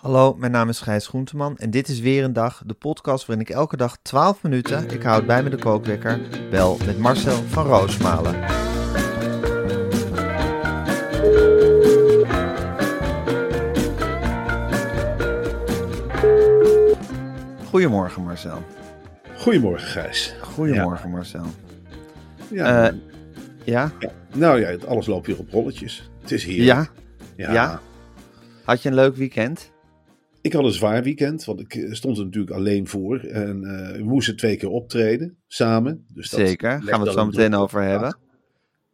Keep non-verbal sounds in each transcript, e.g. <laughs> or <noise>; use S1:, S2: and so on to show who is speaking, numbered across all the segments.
S1: Hallo, mijn naam is Gijs Groenteman en dit is weer een dag, de podcast waarin ik elke dag 12 minuten, ik houd bij me de kookwekker, bel met Marcel van Roosmalen. Goedemorgen Marcel.
S2: Goedemorgen Gijs.
S1: Goedemorgen Marcel.
S2: Ja,
S1: Eh, ja?
S2: ja. Nou ja, alles loopt weer op rolletjes. Het is heerlijk.
S1: Ja?
S2: Ja.
S1: Ja? Had je een leuk weekend?
S2: Ik had een zwaar weekend, want ik eh, stond er natuurlijk alleen voor. En eh, we moesten twee keer optreden, samen. Dus dat
S1: Zeker, gaan we het zo
S2: een
S1: meteen over hebben.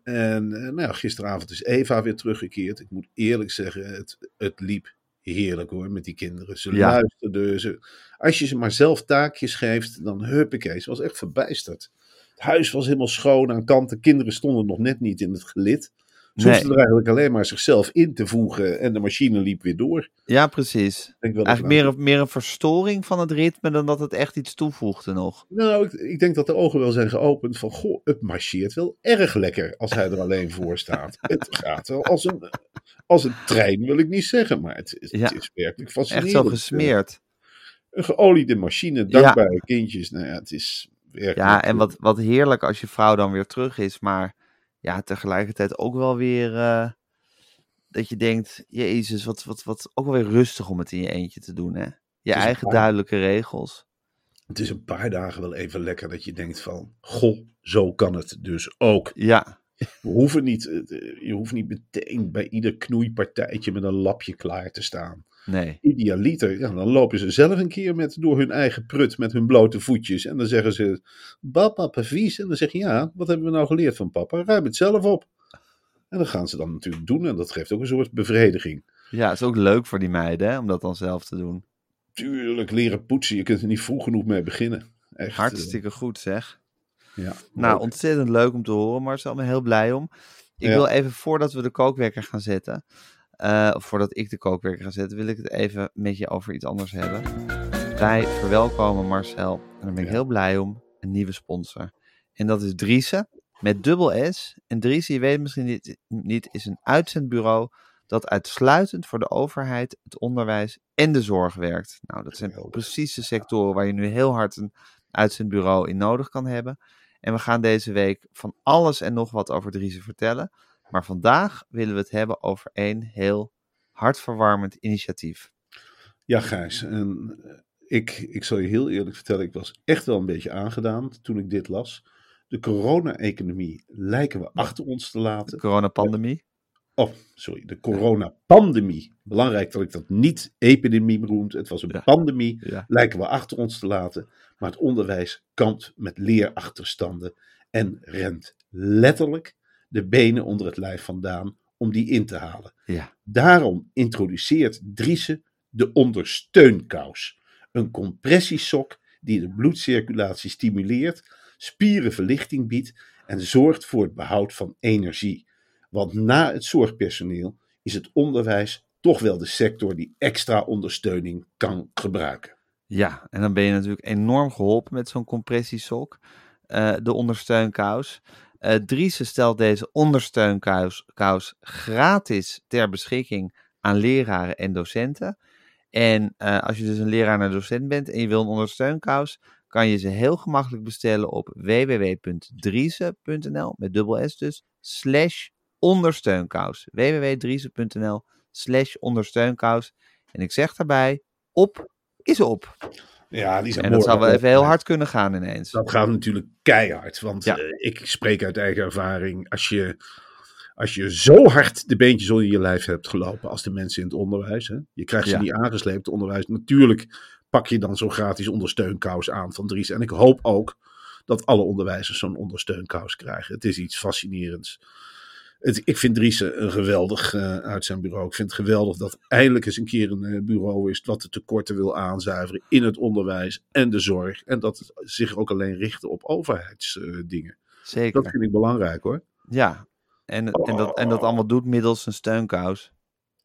S2: En eh, nou ja, gisteravond is Eva weer teruggekeerd. Ik moet eerlijk zeggen, het, het liep heerlijk hoor, met die kinderen. Ze
S1: Ja.
S2: luisterden. Ze, als je ze maar zelf taakjes geeft, dan huppakee. Ze was echt verbijsterd. Het huis was helemaal schoon aan kanten. Kinderen stonden nog net niet in het gelid. Ze
S1: Nee.
S2: er eigenlijk alleen maar zichzelf in te voegen en de machine liep weer door.
S1: Ja, precies.
S2: Ik denk wel
S1: Eigenlijk meer, een- meer een verstoring van het ritme dan dat het echt iets toevoegde nog.
S2: Nou, ik, ik denk dat de ogen wel zijn geopend van, goh, het marcheert wel erg lekker als hij er alleen voor staat. <laughs> het gaat wel als een, als een trein, wil ik niet zeggen, maar het, is-
S1: Ja.
S2: het is werkelijk
S1: Echt
S2: fascinerend.
S1: zo gesmeerd.
S2: Een geoliede machine, dankbare kindjes. Nou ja, het is werkelijk...
S1: Ja, en wat, wat heerlijk als je vrouw dan weer terug is, maar ja, tegelijkertijd ook wel weer eh, dat je denkt, jezus, wat, wat, wat ook wel weer rustig om het in je eentje te doen, hè? Je eigen
S2: paar-
S1: duidelijke regels.
S2: Het is een paar dagen wel even lekker dat je denkt van, goh, zo kan het dus ook.
S1: Ja,
S2: We hoeven niet, eh, je hoeft niet meteen bij ieder knoeipartijtje met een lapje klaar te staan.
S1: Nee.
S2: idealiter, ja, dan lopen ze zelf een keer met, door hun eigen prut met hun blote voetjes. En dan zeggen ze, "Ba, papa, vies. En dan zeg je, ja, wat hebben we nou geleerd van papa? Ruim het zelf op. En dat gaan ze dan natuurlijk doen. En dat geeft ook een soort bevrediging.
S1: Ja, het is ook leuk voor die meiden, hè, om dat dan zelf te doen.
S2: Tuurlijk, leren poetsen. Je kunt er niet vroeg genoeg mee beginnen. Echt, eh,
S1: Hartstikke goed, zeg.
S2: ja,
S1: Nou,
S2: leuk.
S1: ontzettend leuk om te horen, Marcel. Ik ben heel blij om. Ik
S2: Ja.
S1: wil even, voordat we de kookwekker gaan zetten, eh, voordat ik de kookwekker ga zetten, wil ik het even met je over iets anders hebben. Wij verwelkomen Marcel, en daar ben ik
S2: Ja.
S1: heel blij om, een nieuwe sponsor. En dat is Driese, met dubbel S. En Driese, je weet het misschien niet, niet, is een uitzendbureau dat uitsluitend voor de overheid, het onderwijs en de zorg werkt. Nou, dat zijn precies de sectoren waar je nu heel hard een uitzendbureau in nodig kan hebben. En we gaan deze week van alles en nog wat over Driese vertellen. Maar vandaag willen we het hebben over één heel hartverwarmend initiatief.
S2: Ja, Gijs. En eh, ik, ik zal je heel eerlijk vertellen, ik was echt wel een beetje aangedaan toen ik dit las. De corona-economie lijken we achter ons te
S1: De
S2: laten.
S1: coronapandemie.
S2: Oh, sorry, de coronapandemie. Belangrijk dat ik dat niet epidemie noemt. Het was een
S1: Ja.
S2: pandemie.
S1: Ja.
S2: Lijken we achter ons te laten. Maar het onderwijs kampt met leerachterstanden. En rent letterlijk de benen onder het lijf vandaan om die in te halen.
S1: Ja.
S2: Daarom introduceert Driese de ondersteunkous. Een compressiesok die de bloedcirculatie stimuleert, spierenverlichting biedt en zorgt voor het behoud van energie. Want na het zorgpersoneel is het onderwijs toch wel de sector die extra ondersteuning kan gebruiken.
S1: Ja, en dan ben je natuurlijk enorm geholpen met zo'n compressiesok. eh, de ondersteunkous. Eh Driese stelt deze ondersteunkous kous gratis ter beschikking aan leraren en docenten. En eh, als je dus een leraar en docent bent en je wil een ondersteunkous, kan je ze heel gemakkelijk bestellen op www.driese.nl, met dubbel S dus, slash ondersteunkous. www.driese.nl slash ondersteunkous. En ik zeg daarbij, op is op.
S2: Ja, die zijn
S1: En dat zou wel even heel hard kunnen gaan ineens.
S2: Dat gaat natuurlijk keihard. Want
S1: Ja.
S2: eh, ik spreek uit eigen ervaring. Als je, Als je zo hard de beentjes onder je lijf hebt gelopen als de mensen in het onderwijs. Hè? Je krijgt ze
S1: Ja.
S2: niet aangesleept, onderwijs. Natuurlijk pak je dan zo'n gratis ondersteunkous aan van Dries. En ik hoop ook dat alle onderwijzers zo'n ondersteunkous krijgen. Het is iets fascinerends. Het, ik vind Dries een geweldig eh, uit zijn bureau. Ik vind het geweldig dat eindelijk eens een keer een eh, bureau is dat de tekorten wil aanzuiveren in het onderwijs en de zorg. En dat het zich ook alleen richten op overheidsdingen.
S1: Zeker.
S2: dat vind ik belangrijk hoor.
S1: Ja. En, en, dat, en dat allemaal doet middels een steunkous.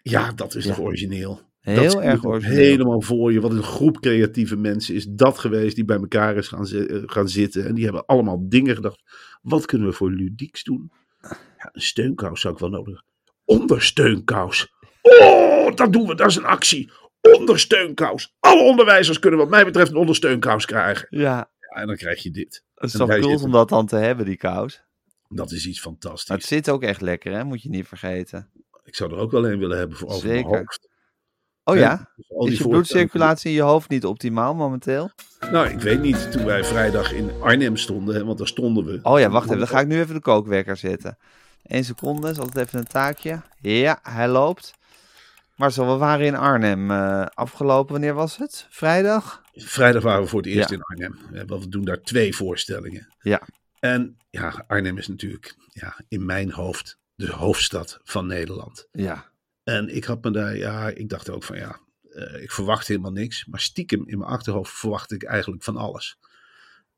S2: Ja, dat is
S1: Ja.
S2: toch origineel.
S1: Heel erg origineel.
S2: Helemaal voor je. Wat een groep creatieve mensen is dat geweest die bij elkaar is gaan, eh, gaan zitten. En die hebben allemaal dingen gedacht. Wat kunnen we voor ludieks doen? Ja, een steunkous zou ik wel nodig. Ondersteunkous. Oh, dat doen we. Dat is een actie. Ondersteunkous. Alle onderwijzers kunnen wat mij betreft een ondersteunkous krijgen.
S1: Ja,
S2: Ja, en dan krijg je dit.
S1: het is toch cool om dat dan te hebben, die kous.
S2: Dat is iets fantastisch.
S1: Maar het zit ook echt lekker, hè? Moet je niet vergeten.
S2: Ik zou er ook wel een willen hebben voor over mijn
S1: Zeker.
S2: hoofd.
S1: Oh
S2: Ja,
S1: ja?
S2: dus
S1: Is je bloedcirculatie in je hoofd niet optimaal momenteel?
S2: Nou, ik weet niet. Toen wij vrijdag in Arnhem stonden, hè, want daar stonden we.
S1: Oh ja, wacht even. Dan ga ik nu even de kookwekker zetten. Eén seconde, is altijd even een taakje. Ja, hij loopt. Marcel, we waren in Arnhem eh, afgelopen. Wanneer was het? Vrijdag?
S2: Vrijdag waren we voor het eerst
S1: Ja.
S2: in Arnhem. We doen daar twee voorstellingen.
S1: Ja.
S2: En ja, Arnhem is natuurlijk ja, in mijn hoofd de hoofdstad van Nederland.
S1: Ja.
S2: En ik had me daar, ja, ik dacht ook van ja, eh, ik verwacht helemaal niks. Maar stiekem in mijn achterhoofd verwachtte ik eigenlijk van alles.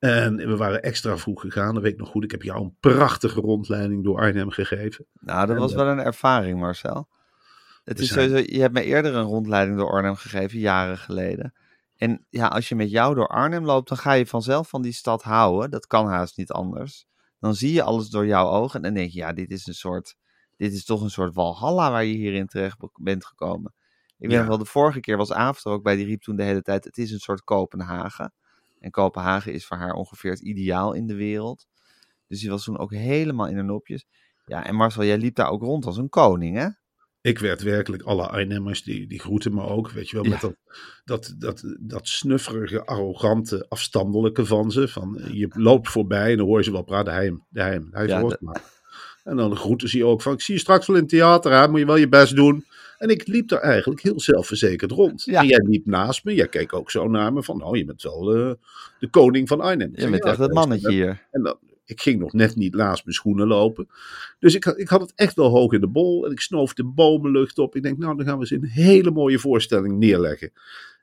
S2: En we waren extra vroeg gegaan, dat weet ik nog goed. Ik heb jou een prachtige rondleiding door Arnhem gegeven.
S1: Nou, dat
S2: En
S1: was
S2: dat-
S1: wel een ervaring, Marcel. Het is
S2: zijn-
S1: sowieso, je hebt me eerder een rondleiding door Arnhem gegeven, jaren geleden. En ja, als je met jou door Arnhem loopt, dan ga je vanzelf van die stad houden. Dat kan haast niet anders. Dan zie je alles door jouw ogen en dan denk je, ja, dit is een soort, dit is toch een soort walhalla waar je hierin terecht be- bent gekomen. Ik weet
S2: Ja.
S1: nog wel, de vorige keer was Aafter ook bij, die riep toen de hele tijd, het is een soort Kopenhagen. En Kopenhagen is voor haar ongeveer het ideaal in de wereld. Dus die was toen ook helemaal in haar nopjes. Ja, en Marcel, jij liep daar ook rond als een koning, hè?
S2: Ik werd werkelijk, alle Arnhemmers, die, die groeten me ook, weet je wel,
S1: Ja.
S2: met dat, dat, dat, dat snufferige, arrogante, afstandelijke van ze. Van, eh, je loopt voorbij en dan hoor je ze wel praten, hij hem, hij hem, hij
S1: Ja,
S2: hoort
S1: dat-
S2: maar. En dan groeten ze je ook van, ik zie je straks wel in het theater, hè, moet je wel je best doen. En ik liep daar eigenlijk heel zelfverzekerd rond.
S1: Ja.
S2: En jij liep naast me, jij keek ook zo naar me van, nou, je bent wel eh, de koning van Arnhem.
S1: Je bent
S2: "Ja,
S1: echt
S2: ben-
S1: mannetje hier.
S2: en dan, ik ging nog net niet naast mijn schoenen lopen. Dus ik, had- ik had het echt wel hoog in de bol. En ik snoof de bomenlucht op. Ik denk, nou, dan gaan we eens een hele mooie voorstelling neerleggen.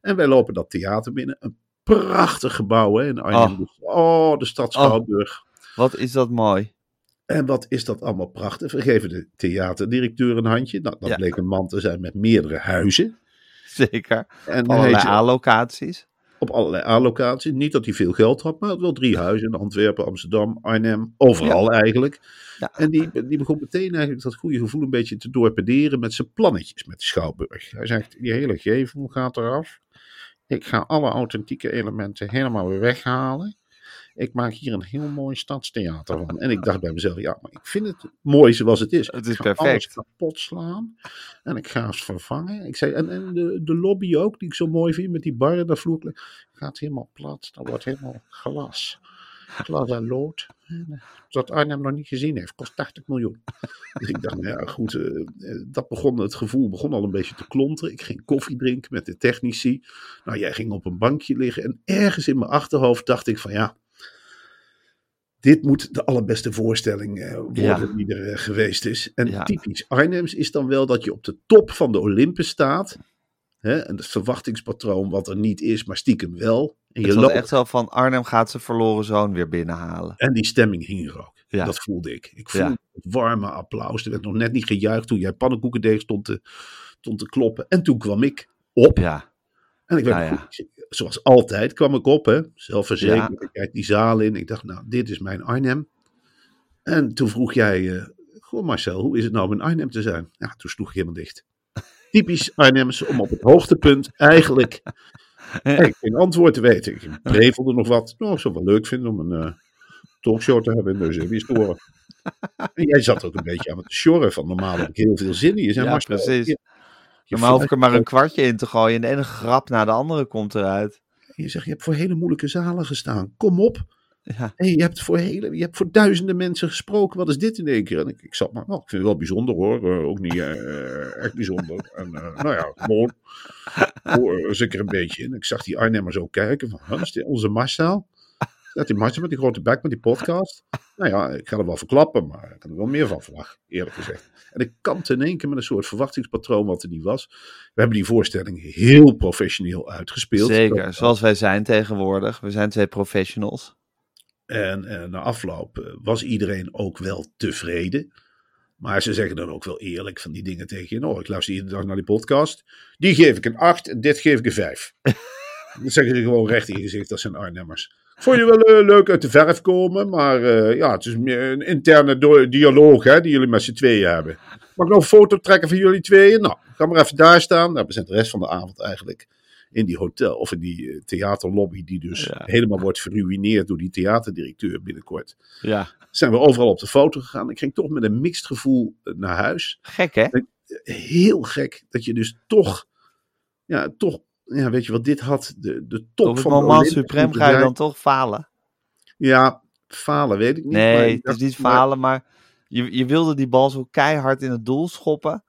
S2: En wij lopen dat theater binnen. Een prachtig gebouw hè, in Arnhem. Oh, de stad Schouwburg.
S1: Wat is dat mooi.
S2: En wat is dat allemaal prachtig. We geven de theaterdirecteur een handje. Nou, dat
S1: Ja.
S2: bleek een man te zijn met meerdere huizen.
S1: Zeker.
S2: En
S1: Allerlei
S2: hij zei-
S1: allocaties.
S2: op allerlei allocaties. Niet dat hij veel geld had, maar wel drie huizen in Antwerpen, Amsterdam, Arnhem, overal eigenlijk.
S1: Ja.
S2: En die, die begon meteen eigenlijk dat goede gevoel een beetje te dorpederen met zijn plannetjes met de Schouwburg. Hij zegt, die hele gevel gaat eraf. Ik ga alle authentieke elementen helemaal weer weghalen. Ik maak hier een heel mooi stadstheater van. En ik <laughs> dacht bij mezelf, ja, maar ik vind het mooi zoals het is.
S1: Het is
S2: ik ga
S1: perfect.
S2: alles kapot slaan. En ik ga het vervangen. Ik zei, en, en de, de lobby ook, die ik zo mooi vind, met die barren, dat vloer gaat helemaal plat. Dat wordt helemaal glas. Glas en lood. En, eh, Dat Arnhem nog niet gezien heeft. Kost 80 miljoen. Dus ik dacht, nou ja, goed. eh, eh, dat begon, het gevoel begon al een beetje te klonteren. Ik ging koffie drinken met de technici. Nou, jij ging op een bankje liggen. En ergens in mijn achterhoofd dacht ik van ja. Dit moet de allerbeste voorstelling eh, worden
S1: Ja.
S2: die er eh, geweest is. En
S1: Ja.
S2: typisch Arnhems is dan wel dat je op de top van de Olympus staat. Hè, en het verwachtingspatroon wat er niet is, maar stiekem wel. En, je loopt,
S1: echt zo van Arnhem gaat zijn verloren zoon weer binnenhalen.
S2: en die stemming hing er ook.
S1: Ja.
S2: Dat voelde ik. Ik voelde het warme applaus. Er werd nog net niet gejuicht toen jij pannenkoekendeeg stond te, stond te kloppen. En toen kwam ik op.
S1: Ja,
S2: En ik werd
S1: ja.
S2: goed- zoals altijd kwam ik op, hè? zelfverzekerd.
S1: Ja.
S2: Ik kijk die zaal in. Ik dacht, nou, dit is mijn Arnhem. En toen vroeg jij, eh, goh Marcel, hoe is het nou om in Arnhem te zijn? Ja, toen sloeg ik helemaal dicht. <laughs> Typisch Arnhems om op het hoogtepunt eigenlijk, geen antwoord te weten. Ik prevelde nog wat. Nou, ik zou het wel leuk vinden om een eh, talkshow te hebben in de Eusebie-store. En jij zat ook een beetje aan het sjorren van normaal heb ik heel veel zin in. Je
S1: Ja,
S2: Marcel,
S1: precies.
S2: Je
S1: maar hoef ik er maar een kwartje in te gooien en de ene grap na de andere komt eruit.
S2: Je zegt, je hebt voor hele moeilijke zalen gestaan. Kom op.
S1: Ja.
S2: hey, je, hebt voor hele, je hebt voor duizenden mensen gesproken. Wat is dit in één keer? En ik, ik zat maar, nou, ik vind het wel bijzonder hoor. Eh, ook niet eh, echt bijzonder. <laughs> En eh, nou ja, gewoon. Hoor, zeker een beetje. En ik zag die Arnhemmer zo kijken. Van, huh, is dit onze Marcel? Dat die Marcel met die grote bek met die podcast. Nou ja, ik ga er wel verklappen, maar ik kan er wel meer van verwachten, eerlijk gezegd. En ik kampte in één keer met een soort verwachtingspatroon wat er niet was. We hebben die voorstelling heel professioneel uitgespeeld.
S1: Zeker, zoals wij zijn tegenwoordig. We zijn twee professionals.
S2: En, en na afloop eh, was iedereen ook wel tevreden. Maar ze zeggen dan ook wel eerlijk van die dingen tegen je. Nou, ik luister iedere dag naar die podcast. Die geef ik een 8 en dit geef ik een 5. <laughs> dat zeggen ze gewoon recht in je gezicht. Dat zijn Arnhemmers. Vond je wel eh, leuk uit de verf komen. Maar eh, ja, het is meer een interne dialoog hè, die jullie met z'n tweeën hebben. Mag ik nog een foto trekken van jullie tweeën? Nou, ga maar even daar staan. Nou, we zijn de rest van de avond eigenlijk in die hotel of in die eh, theaterlobby die dus
S1: Ja.
S2: helemaal wordt verruineerd door die theaterdirecteur binnenkort.
S1: Ja,
S2: Zijn we overal op de foto gegaan. Ik ging toch met een mixed gevoel naar huis.
S1: gek hè?
S2: Heel gek dat je dus toch, ja, toch, ja, weet je wat dit had, de, de top van
S1: moment
S2: Olympus
S1: suprem
S2: moeten
S1: ga je dan toch falen.
S2: Ja, falen weet ik niet. maar
S1: Nee, het is niet
S2: maar-
S1: falen, maar je, je wilde die bal zo keihard in het doel schoppen.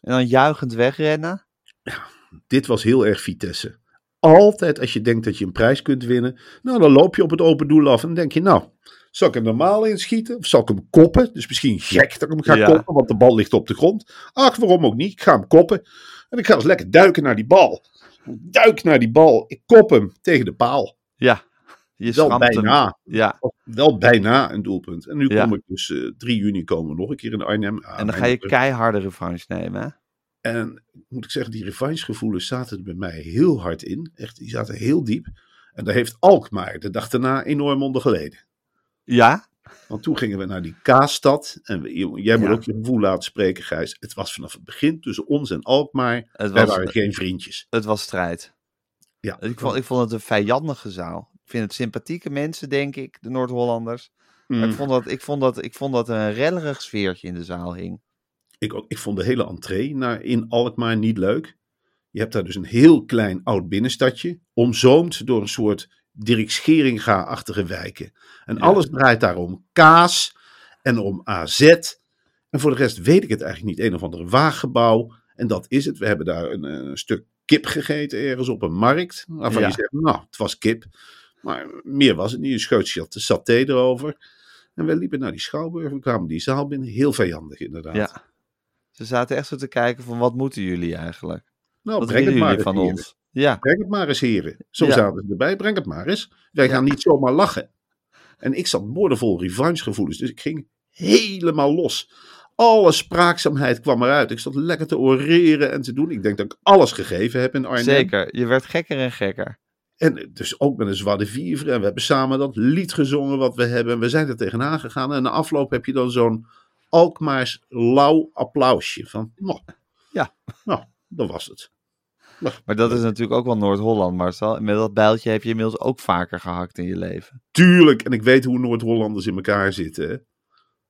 S1: En dan juichend wegrennen.
S2: dit was heel erg Vitesse. Altijd als je denkt dat je een prijs kunt winnen, nou dan loop je op het open doel af en dan denk je, nou, zal ik hem normaal inschieten of zal ik hem koppen? Dus misschien gek dat ik hem ga
S1: Ja.
S2: koppen, want de bal ligt op de grond. Ach, waarom ook niet? Ik ga hem koppen en ik ga eens lekker duiken naar die bal. Ik Duik naar die bal, ik kop hem tegen de paal.
S1: Ja, je
S2: Wel bijna,
S1: Ja,
S2: wel bijna een doelpunt. En nu
S1: Ja.
S2: kom ik dus eh 3 juni komen we nog een keer in Arnhem. Ah,
S1: en dan ga je keiharde revanche nemen. Hè?
S2: En moet ik zeggen, die revanchegevoelens zaten er bij mij heel hard in. Echt, die zaten heel diep. En daar heeft Alkmaar de dag daarna enorm onder geleden.
S1: Ja,
S2: Want toen gingen we naar die Kaasstad. En we- jij moet
S1: Ja.
S2: ook je gevoel laten spreken, Gijs. Het was vanaf het begin tussen ons en Alkmaar.
S1: het
S2: Wij
S1: was,
S2: waren geen vriendjes.
S1: het was strijd.
S2: Ja,
S1: Ik vond, ik vond het een vijandige zaal. Ik vind het sympathieke mensen, denk ik, de Noord-Hollanders. Maar
S2: Mm,
S1: ik, vond dat, ik, vond dat, ik vond dat er een rellerig sfeertje in de zaal hing.
S2: ik, ook, ik vond de hele entree naar, in Alkmaar niet leuk. Je hebt daar dus een heel klein oud binnenstadje. Omzoomd door een soort Dirk Scheringa-achtige wijken. En
S1: Ja.
S2: alles draait daar om kaas en om AZ. En voor de rest weet ik het eigenlijk niet. Een of ander waaggebouw. En dat is het. We hebben daar een, een stuk kip gegeten ergens op een markt. Waarvan
S1: Ja.
S2: je zegt, nou, het was kip. Maar meer was het niet. Een scheutje had de saté erover. En we liepen naar die schouwburg. We kwamen die zaal binnen. Heel vijandig inderdaad.
S1: Ja. Ze zaten echt zo te kijken van, wat moeten jullie eigenlijk?
S2: Nou,
S1: Wat
S2: breng het maar
S1: van ons? Ja,
S2: Breng het maar eens, heren. Zo
S1: Ja.
S2: zaten ze erbij. Breng het maar eens. Wij gaan niet zomaar lachen. En ik zat boordevol revanchegevoelens. Dus ik ging helemaal los. Alle spraakzaamheid kwam eruit. Ik zat lekker te oreren en te doen. Ik denk dat ik alles gegeven heb in Arnhem.
S1: zeker. Je werd gekker en gekker.
S2: En dus ook met een zwarte vivre. En we hebben samen dat lied gezongen wat we hebben. En we zijn er tegenaan gegaan. En na afloop heb je dan zo'n Alkmaars lauw applausje. Van, nou,
S1: Ja.
S2: nou, dat was het.
S1: Maar dat is natuurlijk ook wel Noord-Holland, Marcel. En met dat bijltje heb je inmiddels ook vaker gehakt in je leven.
S2: Tuurlijk, en ik weet hoe Noord-Hollanders in elkaar zitten.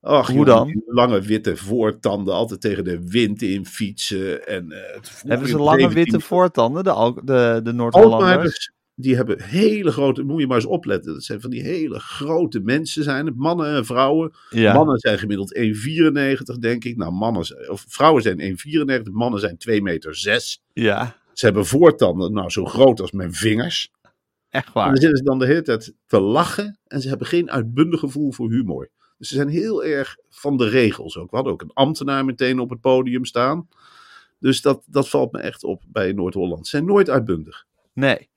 S2: Ach,
S1: Hoe
S2: jongen,
S1: dan?
S2: Lange witte voortanden, altijd tegen de wind in fietsen. En, eh,
S1: Hebben ze lange
S2: 17
S1: witte voortanden, de, de, de Noord-Hollanders?
S2: Die hebben hele grote, moet je maar eens opletten. Dat zijn van die hele grote mensen zijn het, mannen en vrouwen.
S1: Ja,
S2: Mannen zijn gemiddeld 1,94 denk ik. Nou, mannen, zijn- of vrouwen zijn 1,94, mannen zijn 2 meter 6.
S1: ja,
S2: Ze hebben voortanden, nou zo groot als mijn vingers.
S1: echt
S2: En
S1: waar.
S2: dan zitten ze dan de hele tijd te lachen en ze hebben geen uitbundig gevoel voor humor. Dus ze zijn heel erg van de regels ook. We hadden ook een ambtenaar meteen op het podium staan. Dus dat, dat valt me echt op bij Noord-Holland. Ze zijn nooit uitbundig.
S1: Nee.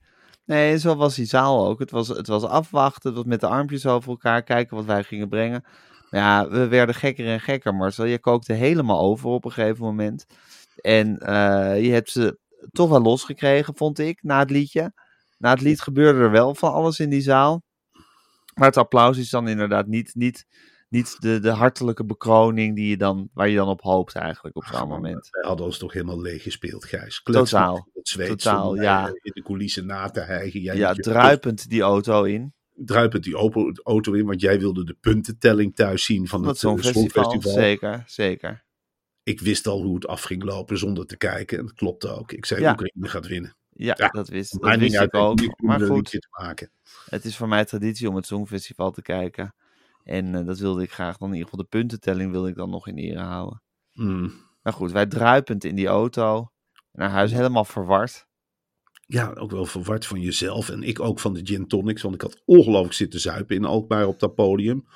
S1: Nee, en zo was die zaal ook. Het was, het was afwachten, het was met de armpjes over elkaar kijken wat wij gingen brengen. Ja, we werden gekker en gekker, Marcel. Je kookte helemaal over op een gegeven moment. En eh, je hebt ze toch wel losgekregen, vond ik, na het liedje. Na het lied gebeurde er wel van alles in die zaal. Maar het applaus is dan inderdaad niet, niet, niet de, de hartelijke bekroning die je dan, waar je dan op hoopt eigenlijk op zo'n moment.
S2: Wij hadden ons toch helemaal leeg gespeeld, Gijs.
S1: Totaal.
S2: Het zweet
S1: Totaal, ja.
S2: mij In de coulissen na te hijgen. Jij
S1: Ja, druipend die auto in.
S2: druipend die auto, in, want jij wilde de puntentelling thuis zien van het
S1: het
S2: eh.
S1: Songfestival. Zeker, zeker.
S2: Ik wist al hoe het af ging lopen zonder te kijken. En dat klopte ook. Ik zei,
S1: Ja.
S2: Oekraïne gaat winnen.
S1: Ja,
S2: Ja,
S1: dat wist, dat wist ik ook. Maar goed,
S2: te maken.
S1: het is voor mij traditie om het Songfestival te kijken. En eh, dat wilde ik graag dan in ieder geval de puntentelling wilde ik dan nog in ere houden.
S2: Mm.
S1: Maar goed, wij druipend in die auto. Naar huis helemaal verward.
S2: Ja, ook wel verward van jezelf. En ik ook van de gin tonics. Want ik had ongelooflijk zitten zuipen in Alkmaar op dat podium.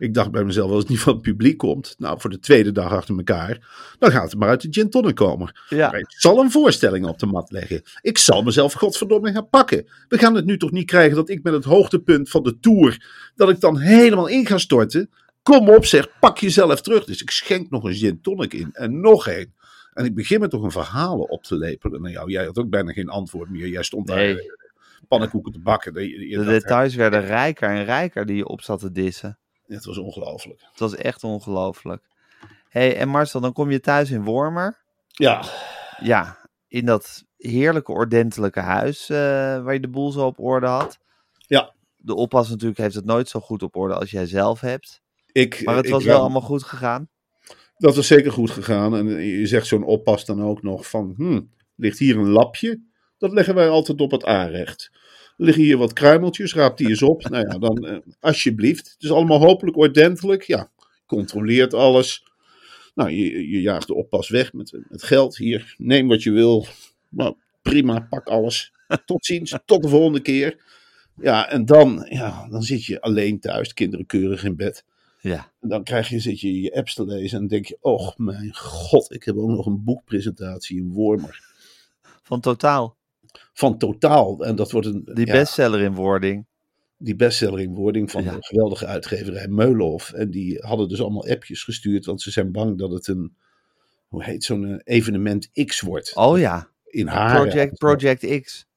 S2: Ik dacht bij mezelf, als het niet van het publiek komt. Nou, voor de tweede dag achter elkaar. Dan gaat het maar uit de gin tonic komen.
S1: Ja,
S2: ik zal een voorstelling op de mat leggen. Ik zal mezelf godverdomme gaan pakken. We gaan het nu toch niet krijgen dat ik met het hoogtepunt van de tour. dat ik dan helemaal in ga storten. Kom op, zeg, pak jezelf terug. Dus ik schenk nog een gin tonic in. En nog één. En ik begin me toch een verhalen op te lepelen naar jou. Jij had ook bijna geen antwoord meer. Jij stond daar
S1: Nee.
S2: pannenkoeken te bakken.
S1: De
S2: dacht,
S1: details werden rijker en rijker die je op zat te dissen.
S2: Het was ongelooflijk.
S1: Het was echt ongelooflijk. hey, en Marcel, dan kom je thuis in Wormer.
S2: Ja,
S1: Ja, in dat heerlijke ordentelijke huis eh, waar je de boel zo op orde had.
S2: Ja.
S1: De oppas natuurlijk heeft het nooit zo goed op orde als jij zelf hebt.
S2: ik,
S1: Maar het
S2: ik
S1: was wel allemaal goed gegaan.
S2: Dat was zeker goed gegaan. En je zegt zo'n oppas dan ook nog van, hmm, ligt hier een lapje? Dat leggen wij altijd op het aanrecht. Liggen hier wat kruimeltjes, raap die eens op. <laughs> nou ja, dan eh, alsjeblieft. Het is allemaal hopelijk ordentelijk. Ja, controleert alles. Nou, je, je jaagt de oppas weg met het geld. Hier, neem wat je wil. Nou, prima, pak alles. Tot ziens, <laughs> tot de volgende keer. Ja, en dan, ja, dan zit je alleen thuis, de kinderen keurig in bed.
S1: Ja.
S2: En dan krijg je, zit je je apps te lezen en denk je, oh mijn god, ik heb ook nog een boekpresentatie in Wormer.
S1: Van totaal.
S2: Van Totaal. En dat wordt een
S1: Die
S2: ja,
S1: bestseller in wording.
S2: die bestseller in wording van
S1: Ja.
S2: de geweldige uitgeverij Meulenhof. En die hadden dus allemaal appjes gestuurd, want ze zijn bang dat het een, hoe heet zo'n eh, evenement X wordt.
S1: Oh ja,
S2: in haar.
S1: Project, Project X.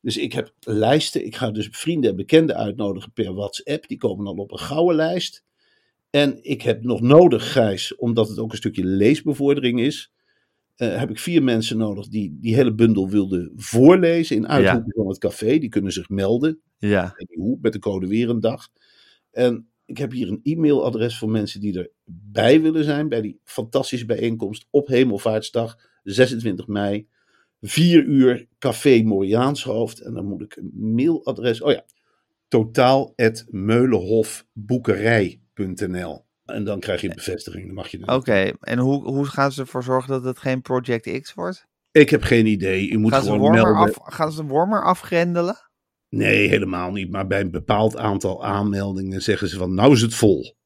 S2: Dus ik heb lijsten. Ik ga dus vrienden en bekenden uitnodigen per WhatsApp. Die komen dan op een gouden lijst. En ik heb nog nodig, Gijs, omdat het ook een stukje leesbevordering is. Eh, heb ik vier mensen nodig die die hele bundel wilden voorlezen in uithoeken van het café. Die kunnen zich melden.
S1: Ja,
S2: hoe, met de code weer een dag. En ik heb hier een e-mailadres voor mensen die erbij willen zijn bij die fantastische bijeenkomst op Hemelvaartsdag, 26 mei. 4 uur Café Moriaanshoofd. En dan moet ik een mailadres. Oh ja, totaal.meulenhofboekerij.nl. En dan krijg je een bevestiging. Dan mag je
S1: oké. En hoe, hoe gaan ze ervoor zorgen dat het geen Project X wordt?
S2: Ik heb geen idee. Je moet
S1: Gaan ze,
S2: gewoon melden.
S1: af, gaan ze Wormer afgrendelen?
S2: Nee, helemaal niet. Maar bij een bepaald aantal aanmeldingen zeggen ze van nou is het vol.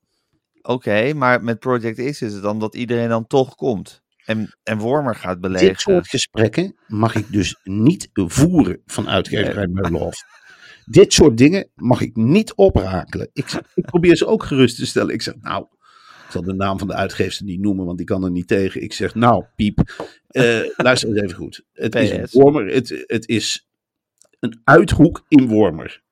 S1: Oké, maar met Project X is het dan dat iedereen dan toch komt. En, en Wormer gaat belegen.
S2: Dit soort gesprekken mag ik dus niet voeren van uitgeverij Meulenhof. Dit soort dingen mag ik niet oprakelen. Ik, ik probeer ze ook gerust te stellen. Ik zeg, nou, ik zal de naam van de uitgeefster niet noemen, want die kan er niet tegen. Ik zeg, nou, piep, eh, luister eens even goed. Het is een. Wormer, het, het is een uithoek in Wormer.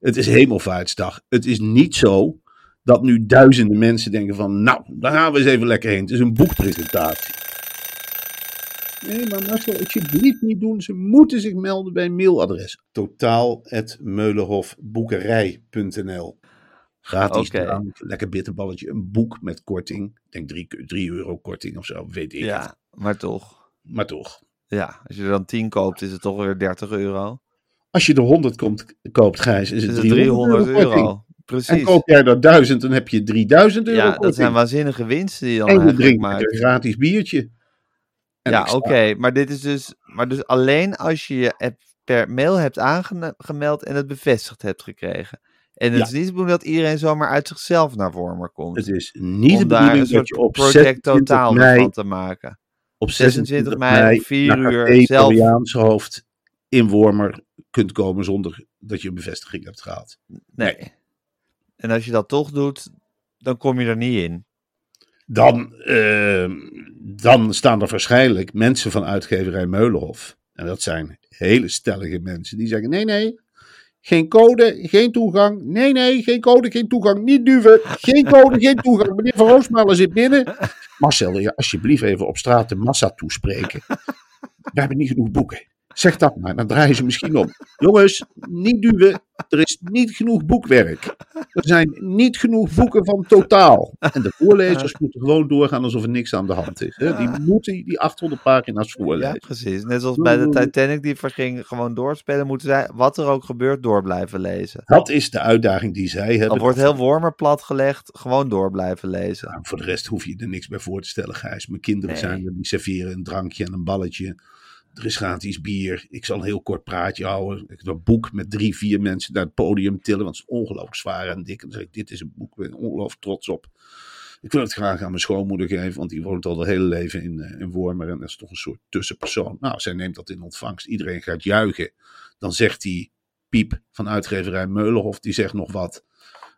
S2: Het is hemelvaartsdag. Het is niet zo dat nu duizenden mensen denken van, nou, daar gaan we eens even lekker heen. Het is een boekpresentatie. Nee, maar Marcel, alsjeblieft niet doen. Ze moeten zich melden bij een mailadres. Totaal.meulenhofboekerij.nl Gratis
S1: Oké.
S2: drank, lekker bitterballetje, een boek met korting. Ik denk 3 euro korting of zo, weet ik het.
S1: Ja, maar toch.
S2: Maar toch.
S1: Ja, als je er dan 10 koopt, is het toch weer 30 euro.
S2: Als je er 100 komt, koopt, Gijs, is het
S1: Is het
S2: 300,
S1: 300 euro.
S2: korting. En
S1: Precies.
S2: koop jij er 1000, dan heb je 3000 euro
S1: Ja,
S2: korting.
S1: dat zijn waanzinnige winsten die je dan
S2: en je drinkt
S1: maakt.
S2: een gratis biertje.
S1: Ja, oké, maar dit is dus, maar dus alleen als je je app per mail hebt aangemeld en het bevestigd hebt gekregen. En het
S2: Ja.
S1: is niet de bedoeling dat iedereen zomaar uit zichzelf naar Wormer komt.
S2: Het is niet de bedoeling dat je op
S1: project
S2: 26
S1: totaal
S2: mei
S1: van te maken.
S2: op
S1: 26 mei om 4
S2: naar
S1: uur zelf-
S2: Floriaanshoofd in Wormer kunt komen zonder dat je een bevestiging hebt gehad.
S1: Nee. En als je dat toch doet, dan kom je er niet in.
S2: Dan, eh, dan staan er waarschijnlijk mensen van uitgeverij Meulenhof. En dat zijn hele stellige mensen die zeggen: nee, nee, geen code, geen toegang. Nee, nee, geen code, geen toegang. Niet duwen. Geen code, geen toegang. Meneer Van Roosmalen zit binnen. Marcel, wil je alsjeblieft even op straat de massa toespreken? We hebben niet genoeg boeken. Zeg dat maar, dan draaien ze misschien om. Jongens, niet duwen. Er is niet genoeg boekwerk. Er zijn niet genoeg boeken van totaal. En de voorlezers moeten gewoon doorgaan alsof er niks aan de hand is. Hè? Die moeten die 800 pagina's
S1: Ja,
S2: voorlezen.
S1: precies. Net zoals bij de Titanic die verging, gewoon doorspelen, moeten zij, wat er ook gebeurt, door blijven lezen.
S2: Dat is de uitdaging die zij hebben.
S1: wordt heel wormer platgelegd, gewoon door blijven lezen.
S2: Nou, voor de rest hoef je er niks bij voor te stellen, Gijs. Mijn kinderen
S1: Nee.
S2: zijn er, die serveren een drankje en een balletje. Er is gratis bier. Ik zal een heel kort praatje houden. Ik een boek met drie, vier mensen naar het podium tillen. Want het is ongelooflijk zwaar en dik. En dan zeg ik, dit is een boek. Ik ben ongelooflijk trots op. Ik wil het graag aan mijn schoonmoeder geven. Want die woont al het hele leven in, eh, in Wormer. En dat is toch een soort tussenpersoon. Nou, zij neemt dat in ontvangst. Iedereen gaat juichen. Dan zegt die Piep van uitgeverij Meulenhof. Die zegt nog wat.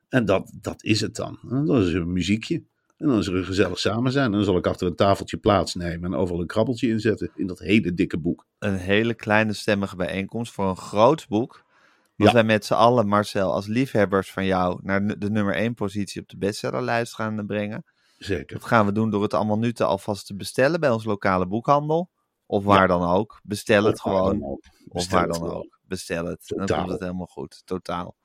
S2: En dat, dat is het dan. Dan is een muziekje. En dan is er een gezellig samen zijn. En dan zal ik achter een tafeltje plaatsnemen en overal een krabbeltje inzetten in dat hele dikke boek.
S1: Een hele kleine stemmige bijeenkomst voor een groot boek. Wat
S2: Ja.
S1: wij met z'n allen, Marcel, als liefhebbers van jou naar de nummer 1 positie op de bestsellerlijst gaan brengen.
S2: Zeker.
S1: Dat gaan we doen door het allemaal nu te alvast te bestellen bij onze lokale boekhandel. Of waar
S2: Ja.
S1: dan ook. Bestel het
S2: Of
S1: gewoon.
S2: dan.
S1: Of waar dan
S2: gewoon.
S1: ook. Bestel het. Dan
S2: Totaal.
S1: komt het helemaal goed. Totaal.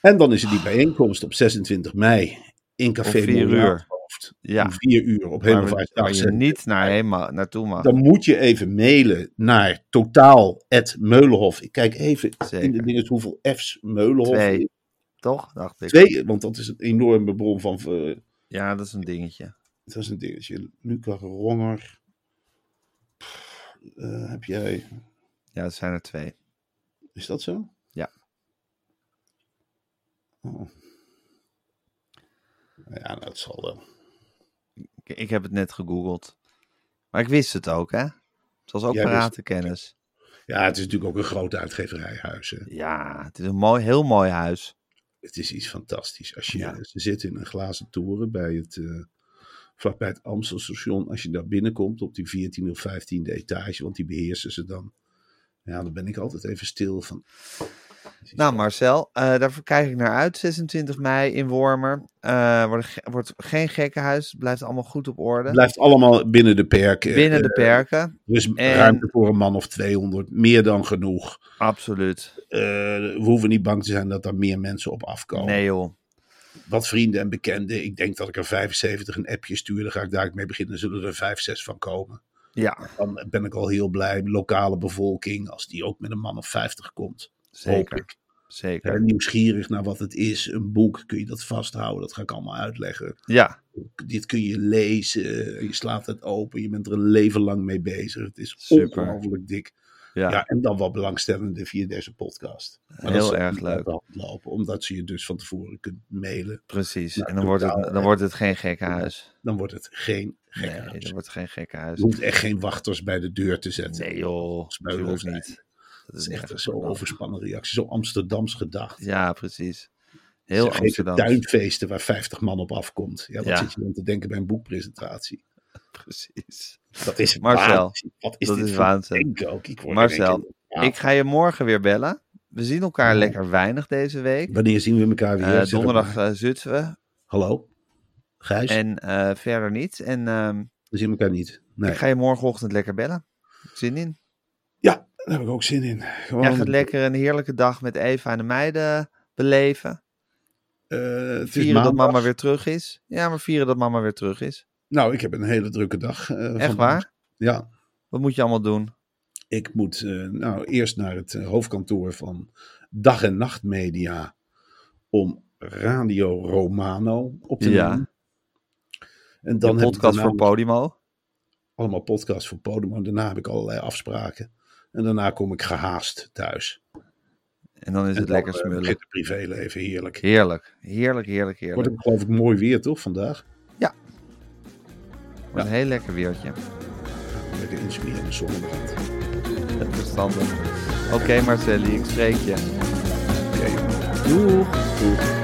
S2: En dan is er die bijeenkomst op 26 mei in Café
S1: Om vier
S2: Moerhoofd.
S1: Ja.
S2: Om 4 uur op Hemelvaartsdag.
S1: waar je
S2: 26
S1: niet naar Hema, naartoe mag.
S2: Dan moet je even mailen naar totaal.meulenhof. Ik kijk even in de dingen hoeveel F's Meulenhof
S1: Twee.
S2: is.
S1: Toch? Dacht ik.
S2: Twee, want dat is een enorme bron van... eh,
S1: Ja, dat is een dingetje.
S2: dat is een dingetje. Luca Ronger. Pff, eh, heb jij...
S1: Ja, er zijn er twee.
S2: Is dat zo?
S1: Ja.
S2: Oh. Ja, nou, dat zal wel.
S1: Ik, ik heb het net gegoogeld. Maar ik wist het ook, hè? Het was ook
S2: Jij wist
S1: paratenkennis.
S2: Ja, het is natuurlijk ook een groot uitgeverijhuis. Hè.
S1: Ja, het is een mooi, heel mooi huis.
S2: Het is iets fantastisch. Als je,
S1: Ja.
S2: Ze zitten in een glazen toren bij het, eh vlakbij het Amstelstation. Als je daar binnenkomt op die 14e of 15e etage, want die beheersen ze dan. Ja, dan ben ik altijd even stil van.
S1: Nou, Marcel, eh, daar kijk ik naar uit. 26 mei in Wormer. Eh wordt, ge- wordt geen gekkenhuis. Het blijft allemaal goed op orde.
S2: Blijft allemaal binnen de perken.
S1: Binnen de
S2: Eh,
S1: perken.
S2: Er
S1: En-
S2: ruimte voor een man of 200. Meer dan genoeg.
S1: Absoluut.
S2: We hoeven niet bang te zijn dat er meer mensen op afkomen.
S1: Nee, joh.
S2: Wat vrienden en bekenden. Ik denk dat ik er 75 een appje stuur. Dan ga ik daar mee beginnen. Zullen er 5, 6 van komen.
S1: Ja,
S2: Dan ben ik al heel blij. Lokale bevolking, als die ook met een man of 50 komt.
S1: Zeker. Zeker.
S2: Nieuwsgierig naar wat het is. Een boek, kun je dat vasthouden? Dat ga ik allemaal uitleggen.
S1: Ja,
S2: Dit kun je lezen. Je slaat het open. Je bent er een leven lang mee bezig. Het is ongelooflijk dik.
S1: ja.
S2: Ja. en dan wat belangstellenden via deze podcast. Maar
S1: Heel erg leuk.
S2: Lopen, omdat ze je dus van tevoren kunt mailen.
S1: precies.
S2: Nou,
S1: en dan wordt, het, dan wordt het geen gekkenhuis.
S2: Dan wordt het geen
S1: Nee,
S2: gekkenhuis.
S1: dan wordt het geen gekkenhuis.
S2: Je hoeft echt geen wachters bij de deur te zetten.
S1: Nee, joh. Natuurlijk niet.
S2: Dat is echt
S1: voor
S2: overspannen reactie. Zo Amsterdams gedacht.
S1: Ja, precies. Heel
S2: Zeg, geef
S1: Amsterdam.
S2: tuinfeesten waar 50 man op afkomt. Ja, wat
S1: Ja.
S2: zit je dan te denken bij een boekpresentatie? <laughs>
S1: Precies.
S2: Dat is
S1: Marcel,
S2: waanzin. Wat is
S1: dat
S2: dit
S1: is waanzin.
S2: ook? Ik
S1: Marcel,
S2: Ja.
S1: Ik ga je morgen weer bellen. We zien elkaar
S2: Ja.
S1: lekker weinig deze week.
S2: Wanneer zien we elkaar weer? Het
S1: donderdag
S2: maar.
S1: eh, zitten we.
S2: Hallo? Gijs?
S1: En eh, verder niet. En ehm,
S2: We zien elkaar niet. Nee.
S1: ik ga je morgenochtend lekker bellen. Zin in.
S2: Ja, daar heb ik ook zin in. Gewoon,
S1: Jij gaat lekker een heerlijke dag met Eva en de meiden beleven.
S2: eh, het
S1: Vieren dat mama weer terug is. Ja, maar vieren dat mama weer terug is.
S2: Nou, ik heb een hele drukke dag. eh,
S1: Echt waar?
S2: Ja.
S1: Wat moet je allemaal doen?
S2: Ik moet eh, nou eerst naar het hoofdkantoor van Dag en Nacht Media om Radio Romano op te
S1: Ja.
S2: nemen. En
S1: De
S2: dan heb ik
S1: podcast
S2: daarna
S1: voor Podimo.
S2: allemaal podcasts voor Podimo. Daarna heb ik allerlei afspraken. En daarna kom ik gehaast thuis.
S1: En dan is
S2: en
S1: het
S2: dan,
S1: lekker
S2: eh,
S1: smullen.
S2: het privéleven heerlijk.
S1: Heerlijk. Heerlijk, heerlijk,
S2: Wordt
S1: heerlijk.
S2: ook geloof ik mooi weer toch vandaag?
S1: Wordt een heel lekker weertje.
S2: Lekker insmeren in de zonnebrand.
S1: Verstandig. Oké Marcelli, ik spreek je.
S2: Ja, jongen.
S1: Doeg.